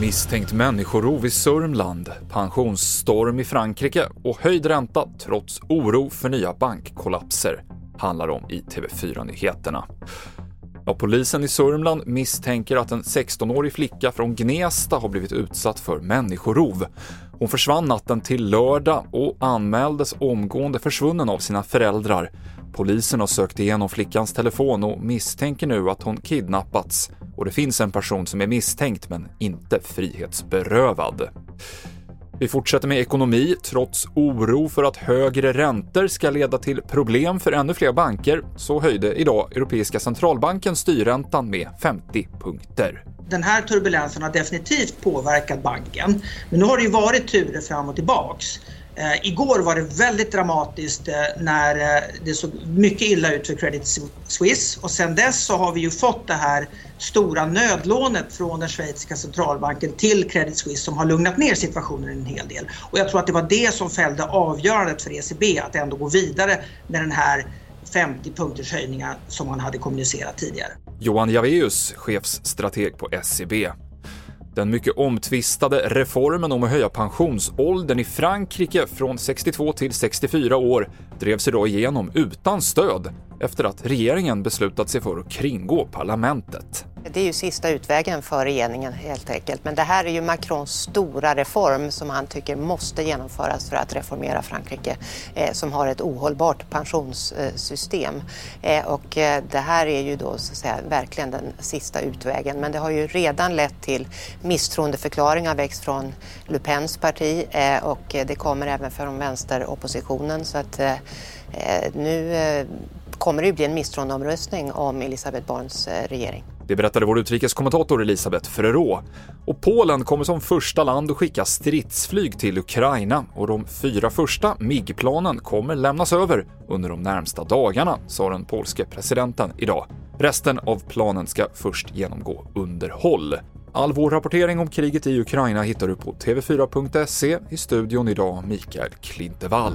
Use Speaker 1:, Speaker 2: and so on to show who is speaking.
Speaker 1: Misstänkt människorov i Sörmland, pensionsstorm i Frankrike och höjd ränta trots oro för nya bankkollapser handlar om i TV4-nyheterna. Ja, polisen i Sörmland misstänker att en 16-årig flicka från Gnesta har blivit utsatt för människorov. Hon försvann natten till lördag och anmäldes omgående försvunnen av sina föräldrar. Polisen har sökt igenom flickans telefon och misstänker nu att hon kidnappats och det finns en person som är misstänkt men inte frihetsberövad. Vi fortsätter med ekonomi. Trots oro för att högre räntor ska leda till problem för ännu fler banker så höjde idag Europeiska centralbanken styrräntan med 50 punkter.
Speaker 2: Den här turbulensen har definitivt påverkat banken, men nu har det ju varit turer fram och tillbaks. Eh, igår var det väldigt dramatiskt eh, när eh, det såg mycket illa ut för Credit Suisse och sen dess så har vi ju fått det här stora nödlånet från den schweiziska centralbanken till Credit Suisse som har lugnat ner situationen en hel del. Och jag tror att det var det som fällde avgörandet för ECB att ändå gå vidare med den här 50 punkters höjningar som man hade kommunicerat tidigare.
Speaker 1: Johan Javeus, chefsstrateg på SEB. Den mycket omtvistade reformen om att höja pensionsåldern i Frankrike från 62 till 64 år drevs idag igenom utan stöd efter att regeringen beslutat sig för att kringgå parlamentet.
Speaker 3: Det är ju sista utvägen för regeringen helt enkelt. Men det här är ju Macrons stora reform som han tycker måste genomföras för att reformera Frankrike eh, som har ett ohållbart pensionssystem. Eh, och eh, det här är ju då så att säga verkligen den sista utvägen. Men det har ju redan lett till misstroendeförklaringar växt från Le Pens parti eh, och eh, det kommer även från vänsteroppositionen. Så att eh, eh, nu eh, kommer det ju bli en misstroendeomröstning om Elisabeth Borns eh, regering.
Speaker 1: Det berättade vår utrikeskommentator Elisabeth Ferrero. Och Polen kommer som första land att skicka stridsflyg till Ukraina och de fyra första MIG-planen kommer lämnas över under de närmsta dagarna, sa den polske presidenten idag. Resten av planen ska först genomgå underhåll. All vår rapportering om kriget i Ukraina hittar du på tv4.se. I studion idag Mikael Klintevall.